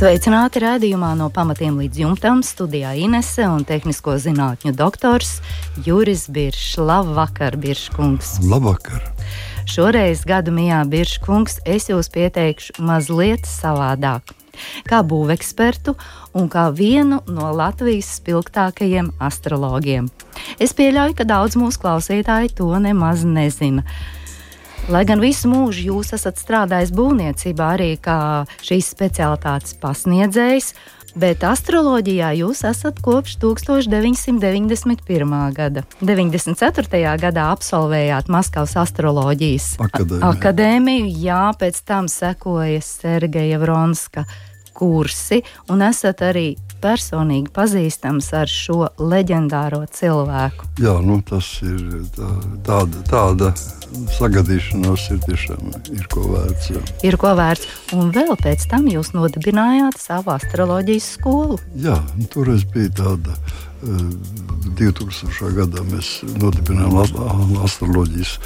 Sveicināti rādījumā no pamatiem līdz jumtam studijā Inese un tehnisko zinātņu doktors Juris Biršs. Labvakar, Birškungs! Labvakar! Šoreiz gadu mijā Birškungs es jūs pieteikšu mazliet savādāk. Kā būvekspertu un kā vienu no Latvijas spilgtākajiem astrologiem. Es pieļauju, ka daudz mūsu klausītāji to nemaz nezina. Lai gan visu mūžu jūs esat strādājis būvniecībā, arī kā šīs specialitātes pasniedzējs, bet astroloģijā jūs esat kopš 1991. gada. 94. gadā absolvējāt Maskavas astroloģijas Akadēmiju. akadēmiju, jā, pēc tam sekoja Sergeja Vronska kursi, un esat arī personīgi pazīstams ar šo leģendāro cilvēku. Jā, nu, tas ir tā, tāda, tāda sagadīšanās, ir tiešām ir ko vērts. Jā, Ir ko vērts, un vēl pēc tam jūs nodibinājāt savu astroloģijas skolu. jā nu, toreiz bija tāda. eh, 2000. gadā mēs nodibinājām astroloģijas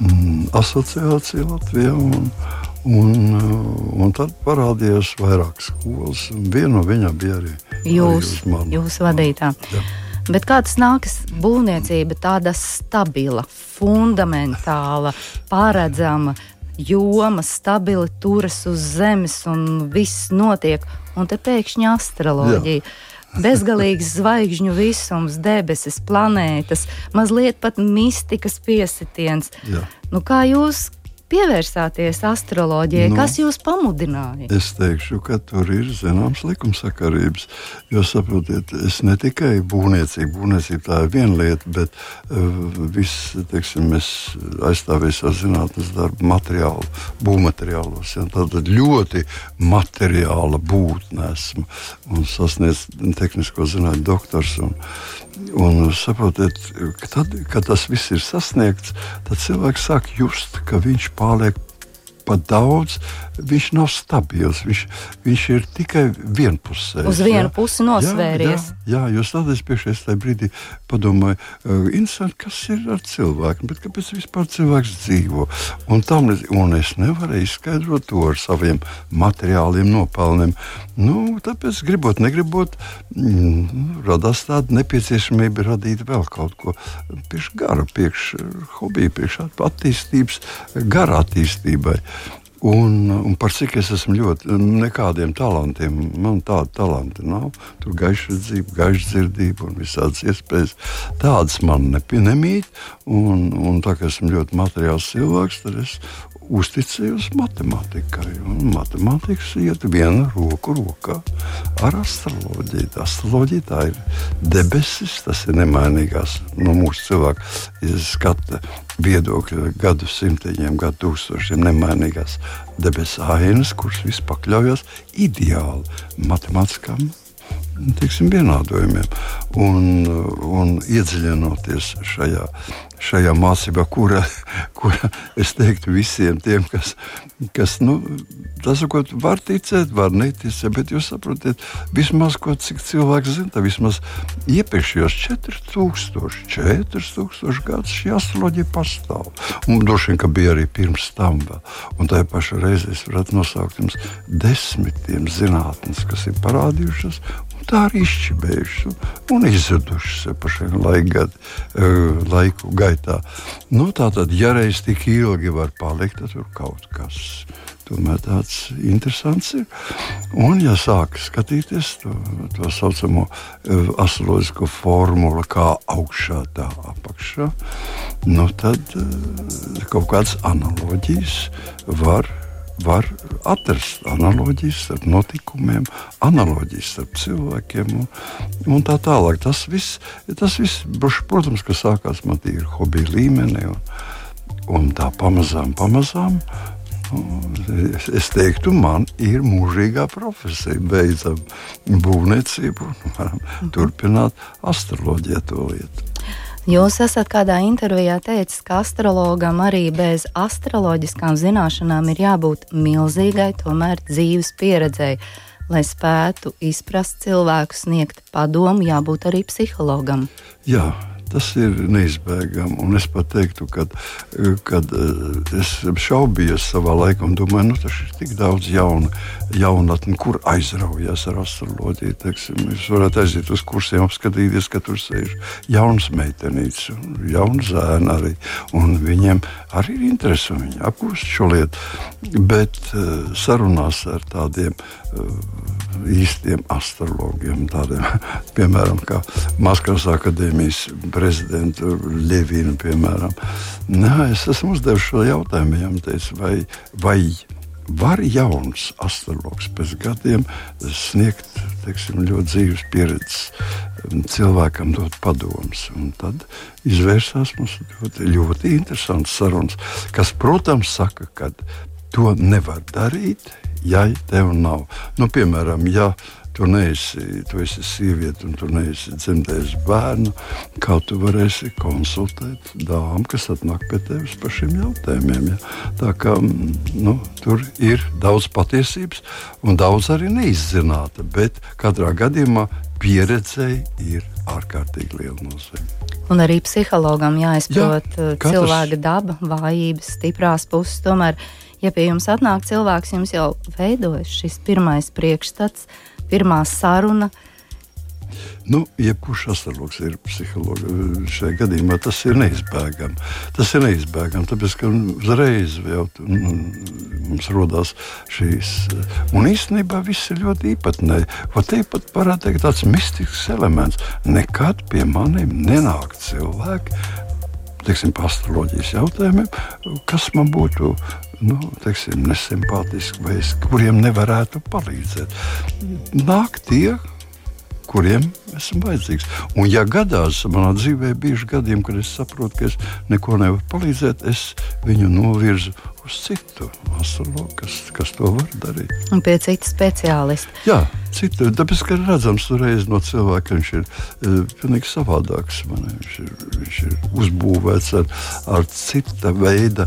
mm, asociāciju Latvijā. Un, un, eh, un tad parādījās vairākas skolas. Viena no viņām bija arī arī Jūs, manu- jūs vadītā. Jā. Bet kā tas nākas būvniecība, tāda stabila, fundamentāla, paredzama, joma, stabili turas uz zemes un viss notiek, un te pēkšņi astroloģija. Bezgalīgs zvaigžņu visums, debesis, planētas, mazliet pat mistikas piesitiens. Jā. Nu, kā jūs pievērsāties astroloģijai? Nu. Kas jūs pamudināja? Es teikšu, ka tur ir zināmas likumsakarības. Jo saprotiet, es ne tikai būvniecību, būvniecība tā ir viena lieta, bet uh, viss, teiksim, es aizstāvēju savu zinātnes darbu materiālu, būvmateriālos. Ja, tātad ļoti materiāla būtne esmu un sasniedz tehnisko zinātņu doktors. Un, Un saprotiet, ka tad, kad tas viss ir sasniegts, tad cilvēks sāk just, ka viņš paliek par daudz. Viņš nav stabils. Viņš, viņš ir tikai vienpusējs. Uz vienu jā. pusi nosvēries. Jā, jā, jā tādā spiešais tajā brīdī padomāju, uh, interesanti, kas ir ar cilvēku, bet kāpēc vispār cilvēks dzīvo. Un, tam, un es nevarēju izskaidrot to ar saviem materiāliem nopelniem. Nu, tāpēc, gribot, negribot, mm, radās tāda nepieciešamība radīt vēl kaut ko priekš gara, priekš hobija, priekš attīstības, gara attīstībai. Un, un par cik es esmu ļoti, nekādiem talantiem, man tāda talanta nav. Tur gaišredzība, gaišdzirdība un visādas iespējas. Tādas man nemīt. Un, un tā kā esmu ļoti materiāls cilvēks, tad es uzticējos matemātikai. Un matemātikas iet viena roku rokā ar astroloģiju. Astroloģija tā ir debesis, tas ir nemainīgās no mūsu cilvēka skata viedokļa gadsimtiem, gadu tūkstošiem nemainīgās debesu ainas, kuras viss pakļaujas ideāli matemātiskām teiksim, vienādojumiem. Un, un iedziļinoties šajā, šajā mācībā, kura, kura es teiktu visiem tiem, kas, kas nu, tas, ko var ticēt, var neticēt, bet jūs saprotat, vismaz ko cik cilvēks zina, vismaz iepriekšējos 4000, 4000 gadus šī astroloģija pastāv. Un droši vien, ka bija arī pirms tam vēl. Un tajā pašā reizē es varētu nosaukt jums desmitiem zinātnes, kas ir parādījušas. Tā arī izšķibējušas un, un izzudušas pa šiem laika, uh, laiku gaitā. Nu, tā tad, ja reiz tik ilgi var palikt, tad tur kaut kas tomēr tāds interesants ir. Un, ja sāk skatīties to, to saucamo uh, astroloģisko formulu, kā augšā, tā apakšā, nu, tad uh, kaut kādas analoģijas var var atrast analoģijas starp notikumiem, analoģijas starp cilvēkiem un, un tā tālāk. Tas viss, tas viss protams, ka sākās man tīri hobija līmenī un, un tā pamazām, pamazām. nu, Es, es teiktu, man ir mūžīgā profesija. Beidzam būvniecību, varam turpināt astroloģiju to lietu. Jūs esat kādā intervijā teicis, ka astrologam arī bez astroloģiskām zināšanām ir jābūt milzīgai, tomēr dzīves pieredzei. Lai spētu izprast cilvēku, sniegt padomu, jābūt arī psihologam. Jā, Tas ir neizbēgami. Un es pat teiktu, ka kad eh, es šaubījos savā laikā un domāju, nu, tas ir tik daudz jaunu, jaunatni, kur aizraujas ar astroloģiju. Teiksim, jūs varat aiziet uz kursiem, apskatīties, ka tur sēž jaunas meitenītes, jaunas zēna arī. Un viņiem arī ir interesi, un viņi apgūst šo lietu. Bet uh, sarunās ar tādiem uh, īstiem astrologiem, tādiem piemēram, kā Maskavas akadēmijas prezidentu Levinu. Piemēram. Nā, es esmu uzdevis šo jautājumu viņam, teicu, vai, vai var jauns astrologs pēc gadiem sniegt teiksim, ļoti dzīves pieredzes um, cilvēkam, dot padomus. Tad izvērsās mums ļoti, ļoti interesants sarunas, kas, protams, saka, ka to nevar darīt, ja tev nav. Nu, piemēram, ja tu neesi, tu esi sieviete un tu neesi dzemdējusi bērnu, kā tu varēsi konsultēt dāmu, kas atnāk pie tevis par šiem jautājumiem. Ja? Tā kā nu, tur ir daudz patiesības un daudz arī neizzināta, bet katrā gadījumā pieredzēji ir ārkārtīgi liela nozīme. Un arī psihologam jāizprot Jā, uh, cilvēka daba, vājības, stiprās puses. Tomēr, ja pie jums atnāk cilvēks, jums jau veidojas šis pirmais priekšstats, pirmā saruna. Nu, jebkurš astrologs ir psihologs. Šajā gadījumā tas ir neizbēgami. Tas ir neizbēgami, tāpēc ka uzreiz jau nu, mums radās šīs. Un īstenībā viss ir ļoti īpatnēji. Te pat teikt, tāds mistisks elements. Nekad pie maniem nenāk cilvēki. Teiksim, par astroloģijas jautājumiem, kas man būtu nu, teiksim, nesimpātiski, vai es, kuriem nevarētu palīdzēt. Nāk tie, kuriem esmu vajadzīgs. Un, ja gadās, manā dzīvē bijuši gadījumi, kad es saprotu, ka es neko nevaru palīdzēt, es viņu novirzu uz citu astrologu, kas, kas to var darīt. Un pie cita speciālista. Jā, citu, tāpēc, ka redzams reiz no cilvēka, viņš ir uh, pilnīgi savādāks. Man, viņš, ir, viņš ir uzbūvēts ar, ar cita veida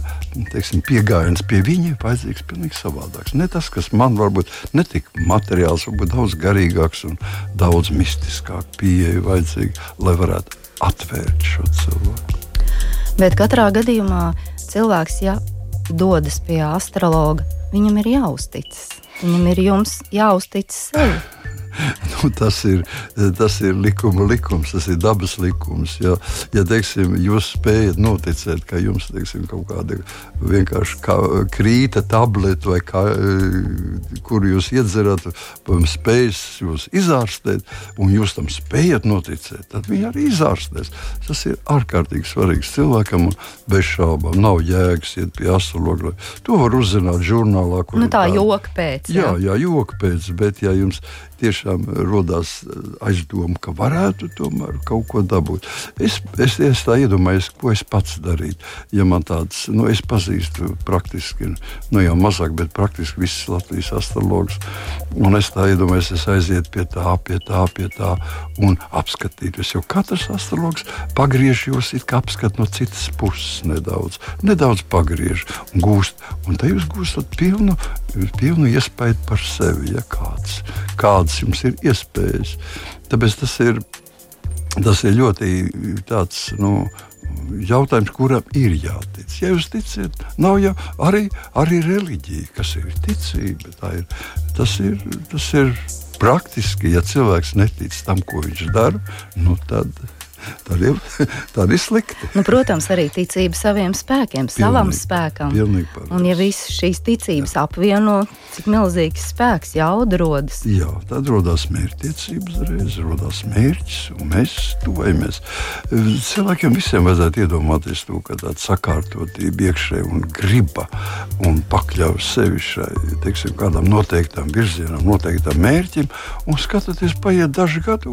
teiksim, pieejams pie viņa, vajadzīgs pilnīgi savādāks. Ne tas, kas man varbūt ne tik materiāls, varbūt daudz garīgāks un daudz mistiskāk pieeja vajadzīga, lai varētu atvērt šo cilvēku. Bet katrā gadījumā cilvēks, ja dodas pie astrologa, viņam ir jāuzticas. Viņam ir jāuzticas sev. nu, tas, ir, tas ir likuma likums, tas ir dabas likums. Ja, ja teiksim, jūs spējat noticēt, ka jums teiksim, kaut kāda vienkārši kā, krīta tableta vai kā, kur jūs iedzerat, spējas jūs izārstēt, un jūs tam spējat noticēt, tad viņi arī izārstēs. Tas ir ārkārtīgi svarīgs cilvēkam, bez šaubām nav jēgas iet pie astrologa. To var uzzināt žurnālā. Nu, tā ir joka pēc. Jā, jā, jā joka pēc, bet ja jums tiešām radās eh, aizdoma, ka varētu tomēr kaut ko dabūt. Es, es, es tā iedomājos, ko es pats darītu. Ja man tāds, nu, es pazīstu praktiski, nu jau mazāk, bet praktiski visas Latvijas astrologus. Un es tā iedomājos, es aizietu pie tā, pie tā, pie tā un apskatītos. Jo katrs astrologs pagriež jūs kā apskat no citas puses nedaudz, nedaudz pagriež un gūst. Un te jūs gūstat pilnu, pilnu iespēju par sevi, ja kāds. kāds kādas jums ir iespējas. Tāpēc tas ir, tas ir ļoti tāds. Nu, Jautājums, kuram ir jātic? Ja jūs ticat, nav jau arī, arī reliģija, kas ir ticība. Ir, tas, ir, tas ir praktiski, ja cilvēks netic tam, ko viņš dara, nu tad tad ir, tad ir slikti. Nu, protams, arī ticība saviem spēkiem, pilnīgi, savam spēkam. Un, ja visas šīs ticības Jā. apvieno, cik milzīgs spēks, jauda rodas. Jā, tad rodas mērķtiecības reiz, rodas mērķis, un mēs tuvojamies. Cilvēkiem visiem vajadzētu iedomāties to, ka tāda sakārtotība iekšēji un griba un pakļauj sevi šai, teiksim, kādam noteiktam virzienam, noteiktam mērķim, un skatoties, paiet daži gadi,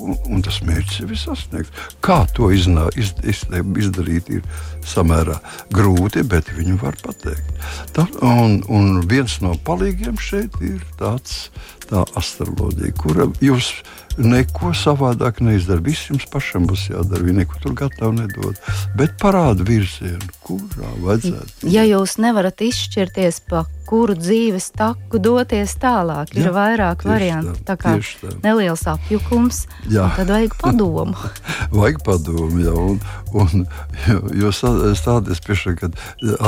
un un, tas mērķis ir sasniegts. Kā to iznā, iz, iz, izdarīt, ir samērā grūti, bet viņu var pateikt. Tā, un, un viens no palīgiem šeit ir tāds, tā astroloģija, kura jūs neko savādāk neizdarāt. Viss jums pašam būs jādara. Viņi neko tur gatavi nedod. Bet parāda virzienu, kurā vajadzētu. Ja jūs nevarat izšķirties pa kuru dzīves taku doties tālāk, ir Jā, vairāk variantu. Tā, tā kā tā. neliels apjukums, tad vajag padomu. vajag padomu, jā. Un, un, jo, jo stāties pie šā, ka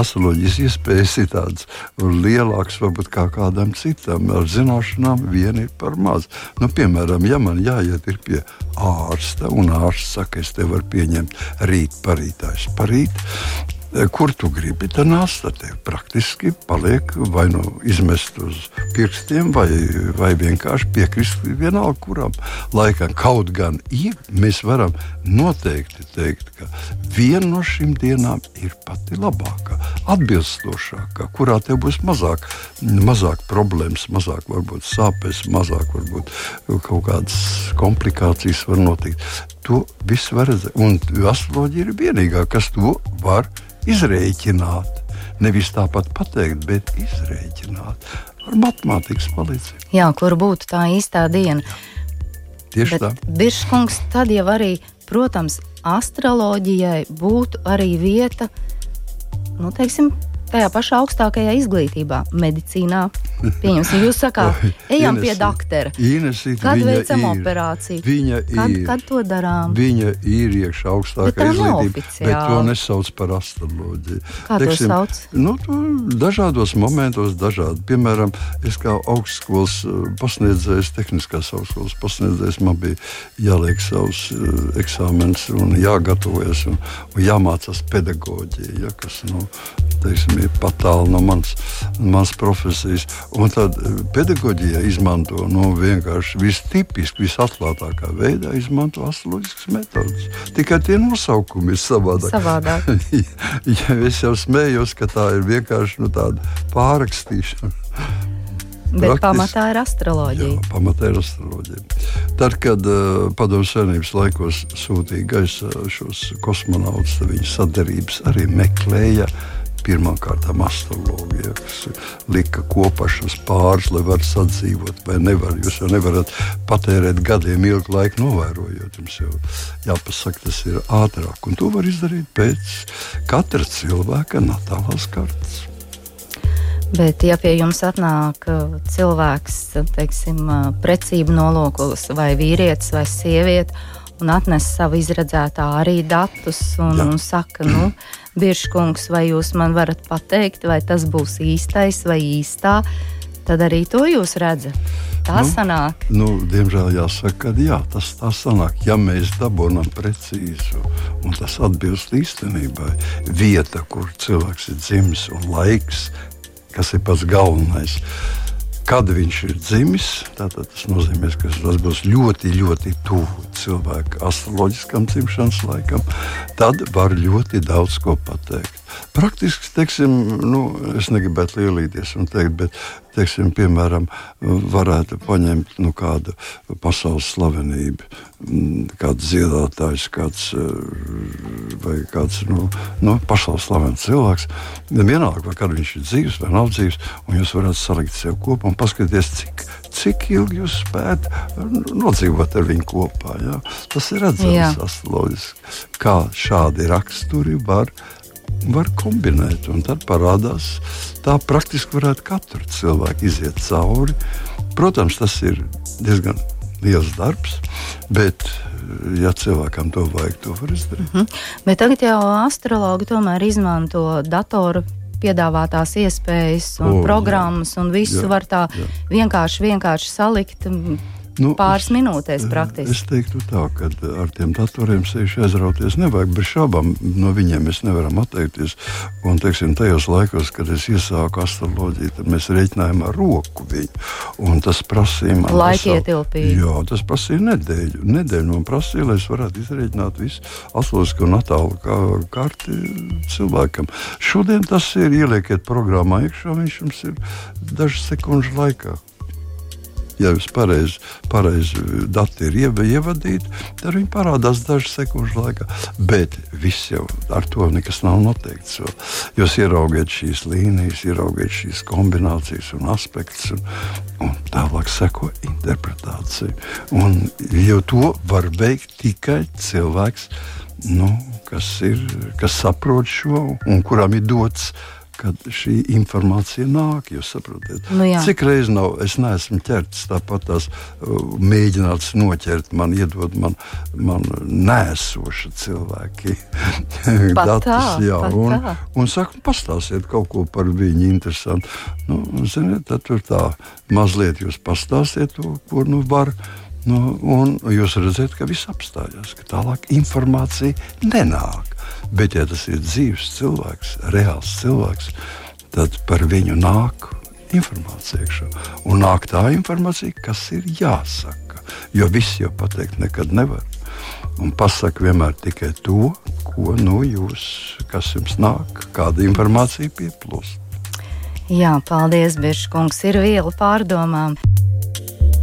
astroloģijas iespējas ir tādas lielākas varbūt kā kādam citam. Ar zināšanām vien ir par maz. Nu, piemēram, ja man jāiet pie ārsta, un ārsts saka, es te varu pieņemt rīt parītājs parīt, Eh, kur tu gribi, tad nāsta te praktiski paliek vai nu izmest uz pirkstiem, vai, vai vienkārši piekrist vienalga kuram laikam. Kaut gan ir, mēs varam noteikti teikt, ka viena no šīm dienām ir pati labākā, atbilstošākā, kurā tev būs mazāk, mazāk problēmas, mazāk varbūt sāpes, mazāk varbūt kaut kādas komplikācijas var notikt. To viss var redzēt, un astroloģija ir vienīgā, kas to var izrēķināt. Nevis tāpat pateikt, bet izrēķināt ar matemātikas palīdzību. Jā, kur būtu tā īstā diena. Tieši bet, tā. Biržkungs, tad jau arī, protams, astroloģijai būtu arī vieta, nu, teiksim, tajā pašā augstākajā izglītībā, medicīnā. Pieņemsim, jūs sakāt, ejam pie doktora. Kad veicam ir, operāciju? Viņa kad, ir. Kad to darām? Viņa ir iekšā augstākajā izglītībā, bet to nesauc par astroloģiju. Kā Teiksim, to sauc? Nu, to dažādos momentos, dažādi. Piemēram, es kā augstskolas eh, pasniedzējs, tehniskās augstskolas pasniedzējs, man bija jāliek savus uh, eksāmenus un jāgatavojas un, un jāmācās pedagoģija, ja, kas, nu, teiksim, ir pat tālu no manas, manas profesijas. Un tad eh, pedagoģija izmanto nu, vienkārši vistipiski, visatklātākā veidā izmanto astroloģiskas metodas. Tikai tie nosaukumi ir savādāk. savādāk. ja es jau smējos, ka tā ir vienkārši nu, tāda pārrakstīšana. Bet Praktiski, pamatā ir astroloģija. Jā, pamatā ir astroloģija. Tad, kad uh, Padomju Savienības laikos sūtīja gaisā šos kosmonautus, viņu sadarības arī meklēja pirmkārt astrologija, kas lika kopā šos pāris, lai varētu sadzīvot, vai nevar. Jūs jau nevarat patērēt gadiem ilgu laiku novērojot. Jums jau jāpasaka, tas ir ātrāk, un to var izdarīt pēc katra cilvēka natālās kartes. Bet, ja pie jums atnāk uh, cilvēks, teiksim, uh, precīzi nolūkos, vai vīrietis vai sieviete, un atnes savu izredzētā arī datus un, un saka, nu, Biržkungs, vai jūs man varat pateikt, vai tas būs īstais vai īstā, tad arī to jūs redzat. Tā nu, sanāk. Nu, diemžēl jāsaka, ka jā, tas tā sanāk. Ja mēs dabūjam precīzu un tas atbilst īstenībai, vieta, kur cilvēks ir dzimis un laiks, kas ir pats galvenais kad viņš ir dzimis. Tātad tas nozīmē, ka tas būs ļoti, ļoti tuvu cilvēka astroloģiskam dzimšanas laikam. Tad var ļoti daudz ko pateikt. Praktiski, teiksim, nu, es negribētu lielīties un teikt, bet, teiksim, piemēram, varētu paņemt nu, kādu pasaules slavenību, mm, kāds dziedātājs, kāds vai kāds nu, nu, pasaules slavens cilvēks. Vienalga, vai kad viņš ir dzīves vai nav dzīves, un jūs varat salikt sev kopā un paskatīties, cik, cik ilgi jūs spējat nodzīvot ar viņu kopā. Ja? Tas ir redzams astroloģiski, kā šādi raksturi var var kombinēt. Tad parādās, tā praktiski varētu katru cilvēku iziet cauri. Protams, tas ir diezgan liels darbs, bet, ja cilvēkam to vajag, to var izdarīt. Mm -hmm. Bet tagad jau astrologi tomēr izmanto datoru piedāvātās iespējas un o, programmas, jā, un visu jā, var tā jā. vienkārši, vienkārši salikt Nu, Pāris minūtēs praktiski. Es teiktu tā, ka ar tiem datoriem sevišķi aizrauties nevajag, bet šābām no viņiem mēs nevaram atteikties. Un, teiksim, tajos laikos, kad es iesāku astroloģiju, tad mēs reiķinājām ar roku viņu. Un tas prasīja man laika ietilpību. Jā, tas prasīja nedēļu. Nedēļu man prasīja, lai es varētu izreikināt visu astroloģisko natālu kā, karti cilvēkam. Šodien tas ir ielieciet programmā iekšā, viņš jums ir dažas sekundes laikā. Ja jūs pareizi pareiz dati ir ievadīti, tad viņi parādās dažu sekundžu laikā. Bet viss jau ar to nekas nav noteikts. Jūs ieraugiet šīs līnijas, ieraugiet šīs kombinācijas un aspektus. Un, un tālāk seko interpretācija. Un jau to var veikt tikai cilvēks, nu, kas, ir, kas saprot šo un kuram ir dots kad šī informācija nāk. Jūs saprotat, Nu jā. cik reizes nav, es neesmu ķerts tāpat tās mēģināts noķert man, iedot man, man nēsoši cilvēki. Datus, tā, jā, un, tā. un saka, pastāstiet kaut ko par viņu interesantu. Nu, ziniet, tad tur tā mazliet jūs pastāstiet to, ko nu var. Nu, un jūs redzat, ka viss apstājās, ka tālāk informācija nenāk. Bet, ja tas ir dzīves cilvēks, reāls cilvēks, tad par viņu nāk informācija iekšā. Un nāk tā informācija, kas ir jāsaka. Jo viss jau pateikt nekad nevar. Un pasaka vienmēr tikai to, ko no jūs, kas jums nāk, kāda informācija pieplūst. Jā, paldies, Biržkungs. Ir viela pārdomām.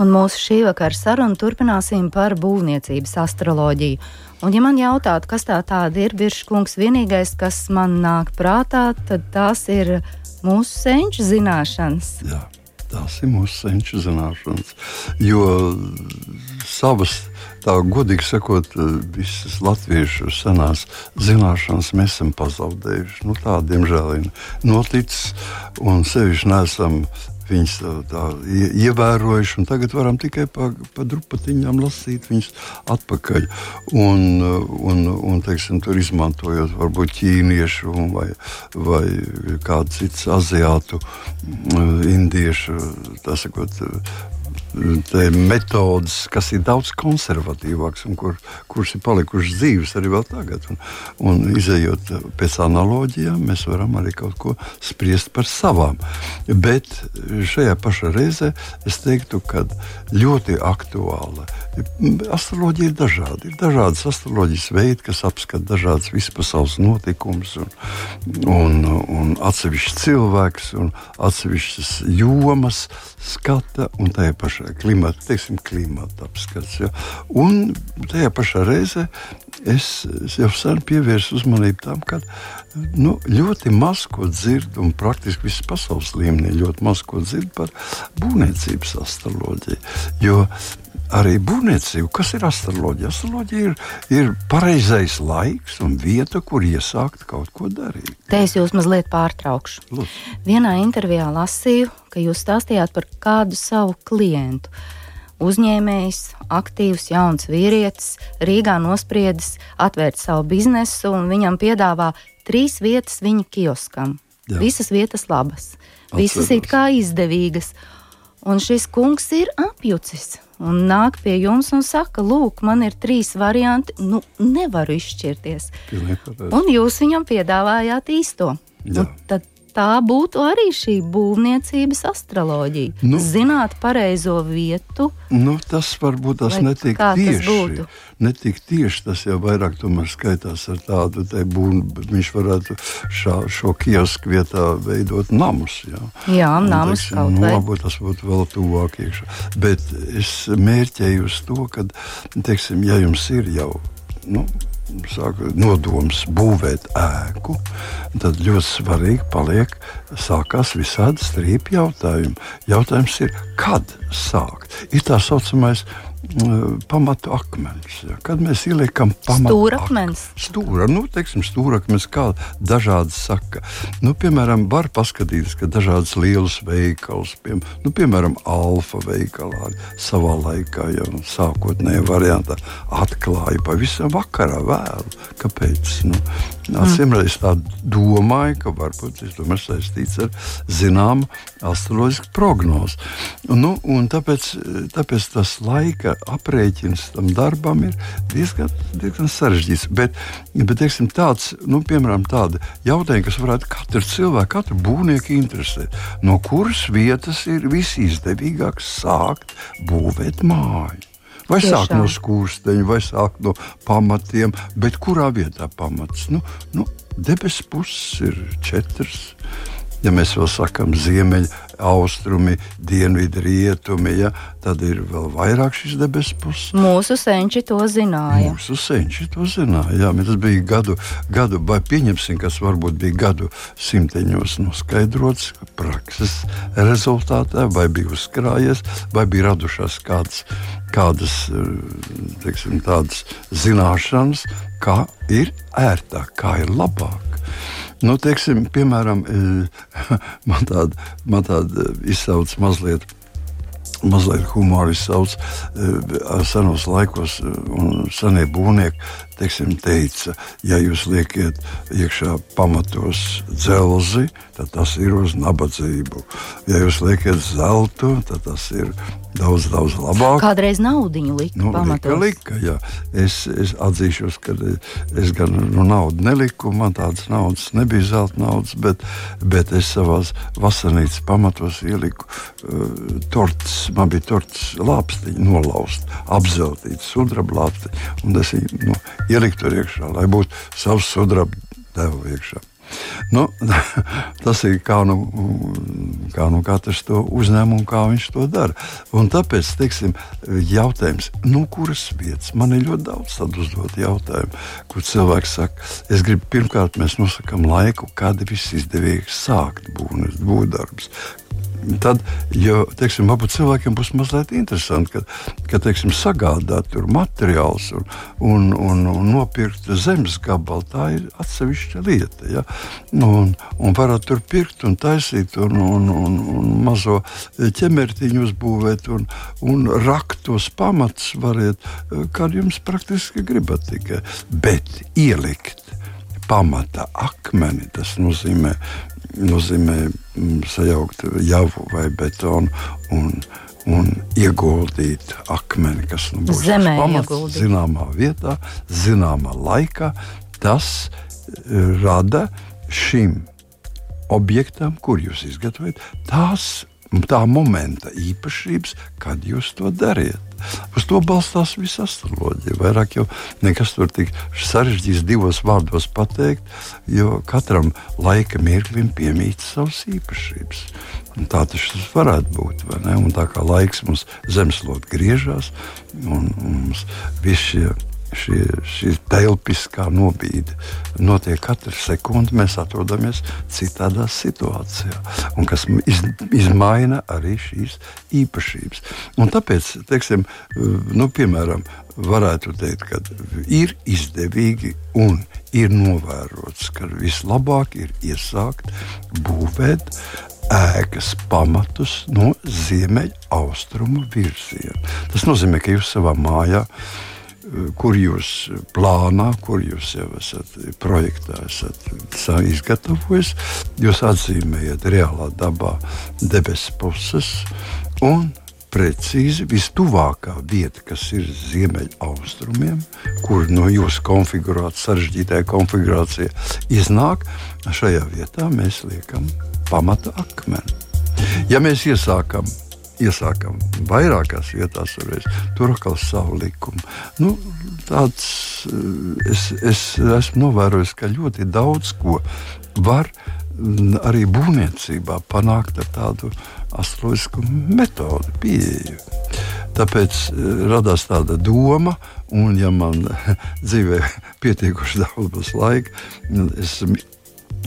Un mūsu šī vakara sarunu turpināsim par būvniecības astroloģiju. Un, ja man jautātu, kas tā tāda ir, Biržkungs, vienīgais, kas man nāk prātā, tad tās ir mūsu senču zināšanas. Jā, tās ir mūsu senču zināšanas. Jo savas, tā godīgi sakot, visas latviešu senās zināšanas mēs esam pazaudējuši. Nu, tā, diemžēl, ir noticis, un sevišķi nesam viņas tā, tā ie- ievērojuši, tagad varam tikai pa, pa drupatiņām lasīt viņas atpakaļ. Un, un, un teiksim, tur izmantojot varbūt ķīniešu vai, vai kādu citu aziātu, mm, indiešu, sakot, te metodas, kas ir daudz konservatīvākas un kur, kuras ir palikušas dzīves arī vēl tagad. Un, un izējot pēc analoģijām, mēs varam arī kaut ko spriest par savām. Bet šajā pašā reizē es teiktu, ka ļoti aktuāla. Astroloģija ir dažāda. Ir dažādas astroloģijas veidi, kas apskata dažādas vispasaules notikumus un, un, un atsevišķus cilvēkus un atsevišķas jomas skata un tajā pašā klimata, teiksim, klimata apskats. Ja. Un tajā pašā reizē es, es jau sen pievērsu uzmanību tam, ka nu, ļoti maz ko dzirdu, un praktiski visas pasaules līmenī ļoti maz ko dzirdu par būvniecības astroloģiju. Jo arī būvniecība, kas ir astroloģija? Astroloģija ir, ir pareizais laiks un vieta, kur iesākt kaut ko darīt. Te es jūs mazliet pārtraukšu. Lūdzu. Vienā intervijā lasīju, ka jūs stāstījāt par kādu savu klientu. Uzņēmējs, aktīvs, jauns vīrietis, Rīgā nospriedis atvērt savu biznesu, un viņam piedāvā trīs vietas viņa kioskam. Jā. Visas vietas labas, visas Atceros. it kā izdevīgas. Un šis kungs ir apjucis un nāk pie jums un saka, lūk, man ir trīs varianti, nu nevaru izšķirties. Un jūs viņam piedāvājāt īsto. Tad tā būtu arī šī būvniecības astroloģija. Nu. Nu, Zināt pareizo vietu, Nu, tas varbūt tas netik kā tas tieši. būtu? Netik tieši tas jau vairāk skaitās ar tādu te būnu, bet viņš varētu šā, šo kiosku vietā veidot namus. Jā, Jā, Un, namus teiksim, kaut nu, vai. Varbūt tas būtu vēl tuvāk iekšā. Bet es mērķēju uz to, ka, teiksim, ja jums ir jau. Nu, Sāka nodoms būvēt ēku, tad ļoti svarīgi paliek sākās visādi strīpu jautājumi. Jautājums ir, kad sākt? Ir tā saucamais pamatu akmens. Kad mēs ieliekam pamatu Stūrakmens. ak- Stūra, nu, teiksim, stūrakmens, kā dažādi saka. Nu, piemēram, var paskatīties, ka dažādas lielas veikals, piem, nu, piemēram, Alfa veikalā savā laikā jau sākotnējā variantā atklāja pavisam vakarā vēlu. Kāpēc? Nu, Atsimreiz tā domāju, ka varbūt tas tomēr saistīts ar zināmu astroloģisku prognozi. Nu, tāpēc, tāpēc tas laika ka aprēķins tam darbam ir diezgan, diezgan sarežģīts. Bet, bet teiksim, tāds, nu, piemēram, tāda jautājuma, kas varētu katru cilvēku, katru būvnieku interesēt, no kuras vietas ir visizdevīgāk sākt būvēt māju. Vai Tiešām. sāk no skursteņa, vai sāk no pamatiem, bet kurā vietā pamats? Nu, nu, debesu puses ir četras ja mēs vēl sakām ziemeļi, austrumi, dienvidi, rietumi, ja, tad ir vēl vairāk šīs debesu puses. Mūsu senči to zināja. Mūsu senči to zināja. Jā, tas bija gadu, gadu, vai pieņemsim, kas varbūt bija gadu simteņos noskaidrots prakses rezultātā, vai bija uzkrājies, vai bija radušās kādas, kādas teiksim, zināšanas, kā ir ērtāk, kā ir labāk. Nu, teiksim, piemēram, man tāda, man tāda izsauc mazliet. Mazliet humoru izsauc senos laikos, un senie būvnieki teiksim, teica, ja jūs liekat iekšā pamatos dzelzi, tad tas ir uz nabadzību. Ja jūs liekat zeltu, tad tas ir daudz, daudz labāk. Kādreiz naudiņu lika nu, pamatos. Lika, lika, jā. es, es atzīšos, ka es gan nu, naudu neliku, man tādas naudas nebija zelta naudas, bet, bet es savā vasarnīcas pamatos ieliku uh, torts, man bija torts lāpstiņi nolaust, apzeltīts sudraba lāpstiņi, un es viņu nu, ielikt tur iekšā, lai būtu savs sudraba devu iekšā. Nu, tas ir kā nu, kā nu katrs to uzņem un kā viņš to dara. Un tāpēc, teiksim, jautājums, no nu, kuras vietas man ir ļoti daudz uzdot jautājumu, kur cilvēks saka, es gribu pirmkārt, mēs nosakām laiku, kad ir visizdevīgāk sākt būvdarbus. Tad, jo, teiksim, varbūt cilvēkiem būs mazliet interesanti, ka, ka teiksim, sagādāt materiālus un, un, un, un nopirkt zemes gabalu. Tā ir atsevišķa lieta. Ja? Nu, un, un varat tur pirkt un taisīt un, un, un, un mazo ķemertiņu uzbūvēt un, un rakt tos pamatus variet, kad jums praktiski gribat tikai. Bet ielikt pamata akmeni, tas nozīmē nozīmē mm, sajaukt javu vai betonu un, un ieguldīt akmeni, kas nu, būs zemē pamats, ieguldīt. zināmā vietā, zināmā laikā. Tas eh, rada šim objektam, kur jūs izgatavojat, tās tā momenta īpašības, kad jūs to dariet. Uz to balstās visa astroloģija. Vairāk jau nekas tur tik sarežģīts divos vārdos pateikt, jo katram laika mirklim piemīt savas īpašības. Un tā tas varētu būt. Tā kā laiks mums zemeslode griežās, un, un mums visi šie šie, šī telpiskā nobīde notiek katru sekundi. Mēs atrodamies citādā situācijā, un kas iz, izmaina arī šīs īpašības. Un tāpēc, teiksim, nu, piemēram, varētu teikt, ka ir izdevīgi un ir novērots, ka vislabāk ir iesākt būvēt ēkas pamatus no ziemeļaustrumu virziena. Tas nozīmē, ka jūs savā mājā kur jūs plānā, kur jūs jau esat projektā, esat izgatavojis. Jūs atzīmējat reālā dabā debesu puses un precīzi vistuvākā vieta, kas ir ziemeļaustrumiem, kur no jūsu konfigurācijas, sarežģītajā konfigurācijā iznāk, šajā vietā mēs liekam pamata akmeni. Ja mēs iesākam iesākam vairākās vietās, reiz, tur atkal savu likumu. Nu, tāds, eh, es, es esmu novērojis, ka ļoti daudz ko var mm, arī būvniecībā panākt ar tādu astroloģisku metodi, pieeju. Tāpēc eh, radās tāda doma, un, ja man dzīvē pietiekuši daudz laika, es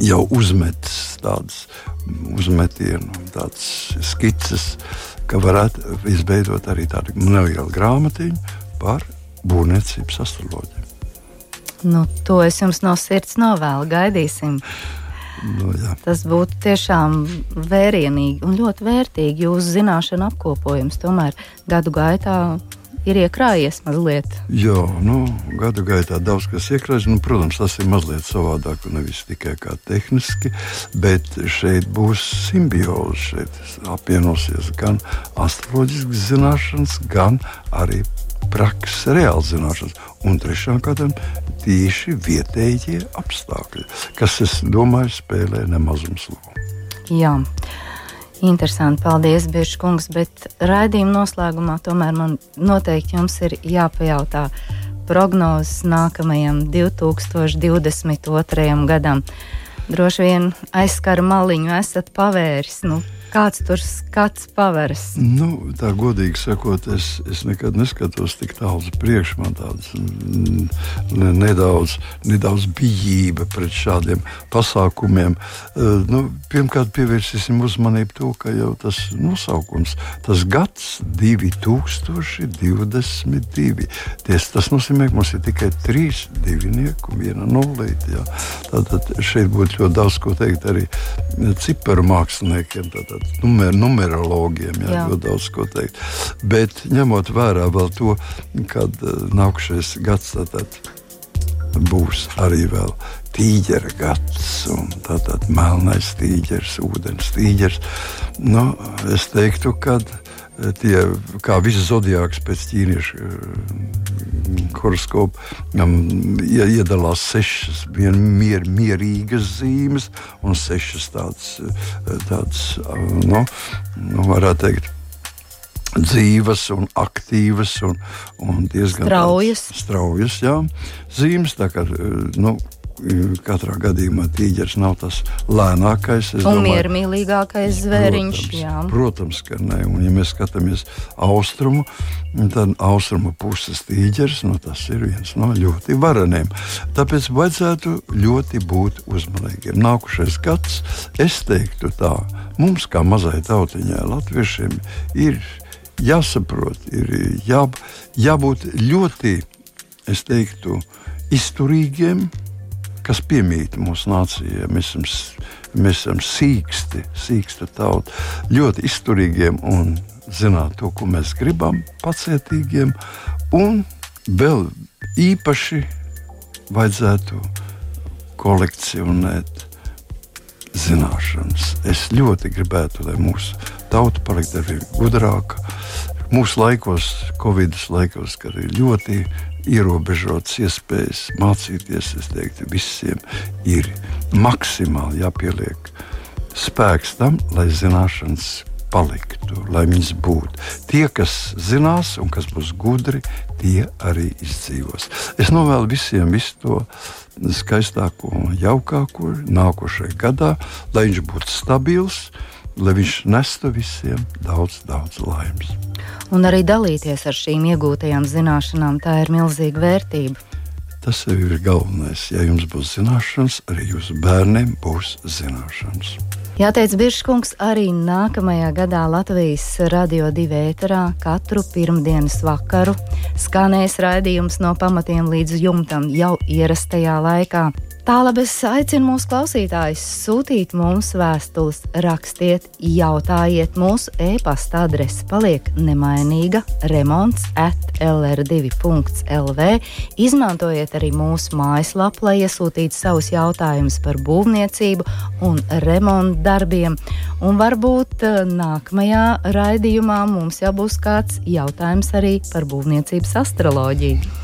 jau uzmetis tādas uzmetienu, tādas skices, ka varētu izveidot arī tādu nelielu grāmatiņu par būvniecības astroloģiju. Nu, to es jums no sirds novēlu. Gaidīsim. Nu, jā. Tas būtu tiešām vērienīgi un ļoti vērtīgi jūsu zināšanu apkopojums. Tomēr gadu gaitā ir iekrājies mazliet. Jā, nu, gadu gaitā daudz kas iekrājas. Nu, protams, tas ir mazliet savādāk, nevis tikai kā tehniski, bet šeit būs simbioze. Šeit apvienosies gan astroloģiskas zināšanas, gan arī prakses, reāls zināšanas. Un trešām kārtām tieši vietējie apstākļi, kas, es domāju, spēlē nemazums lomu. Jā. Interesanti, paldies, Biržs kungs, bet raidījuma noslēgumā tomēr man noteikti jums ir jāpajautā prognozes nākamajam 2022. gadam. Droši vien aizskara maliņu esat pavēris. Nu, kāds tur skats paveras? Nu, tā godīgi sakot, es, es nekad neskatos tik tālu uz priekšu. Man tāds mm, nedaudz, nedaudz bijība pret šādiem pasākumiem. Uh, nu, pirmkārt, pievērsīsim uzmanību to, ka jau tas nosaukums, tas gads 2022. Ties, tas nozīmē, ka mums ir tikai trīs divinieki un viena nulīte. Tātad šeit būtu ļoti daudz ko teikt arī ciparu māksliniekiem. Tātad numer, numerologiem, jā, jā. ļoti daudz ko teikt. Bet ņemot vērā vēl to, kad uh, nākamais gads tātad, būs arī vēl tīģera gads, un tātad melnais tīģers, ūdens tīģers. Nu, es teiktu, ka eh, tie, kā visas zodiāks pēc ķīniešu eh, horoskopa, um, iedalās sešas vien, mier, mierīgas zīmes un sešas tādas, eh, tādas nu, nu, varētu teikt, dzīves, un aktīvas un, un diezgan straujas. straujas jā, zīmes. Kā, nu, Katrā gadījumā tīģeris nav tas lēnākais. Un miermīlīgākais zvēriņš. Protams, protams, ka nē. Un, ja mēs skatāmies austrumu, tad austrumu puses tīģeris nu, tas ir viens no ļoti vareniem. Tāpēc vajadzētu ļoti būt uzmanīgiem. Nākošais gads, es teiktu tā, mums kā mazai tautiņai, latviešiem, ir jāsaprot, ir jā, jābūt ļoti, es teiktu, izturīgiem kas piemīt mūsu nācijai. Mēs esam, mēs esam sīksti, sīksta tauta, ļoti izturīgiem un zināt to, ko mēs gribam, pacietīgiem. Un vēl īpaši vajadzētu kolekcionēt zināšanas. Es ļoti gribētu, lai mūsu tauta paliktu arī gudrāka. Mūsu laikos, Covid laikos, kad ir ļoti ierobežotas iespējas mācīties. Es teiktu, visiem ir maksimāli jāpieliek spēks tam, lai zināšanas paliktu, lai viņas būtu. Tie, kas zinās un kas būs gudri, tie arī izdzīvos. Es novēlu visiem visu to skaistāko un jaukāko nākošajā gadā, lai viņš būtu stabils, lai viņš nestu visiem daudz, daudz laimes un arī dalīties ar šīm iegūtajām zināšanām. Tā ir milzīga vērtība. Tas ir galvenais. Ja jums būs zināšanas, arī jūsu bērniem būs zināšanas. Jāteic, Biržkungs, arī nākamajā gadā Latvijas radio divi ēterā katru pirmdienas vakaru skanēs raidījums no pamatiem līdz jumtam jau ierastajā laikā. Tālāk es aicinu mūsu klausītājus sūtīt mums vēstules, rakstiet, jautājiet. Mūsu e-pasta adrese paliek nemainīga remonds at lr2.lv. Izmantojiet arī mūsu mājaslapu, lai iesūtītu savus jautājumus par būvniecību un remontu darbiem. Un varbūt eh, nākamajā raidījumā mums jau būs kāds jautājums arī par būvniecības astroloģiju.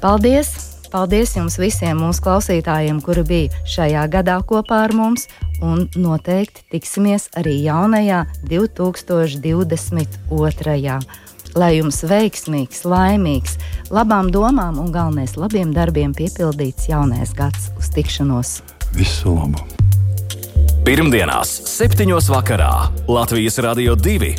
Paldies! Paldies jums visiem mūsu klausītājiem, kuri bija šajā gadā kopā ar mums, un noteikti tiksimies arī jaunajā 2022. Lai jums veiksmīgs, laimīgs, labām domām un galvenais labiem darbiem piepildīts jaunais gads uz tikšanos. Visu labu! Pirmdienās, 7. vakarā Latvijas Rādio 2.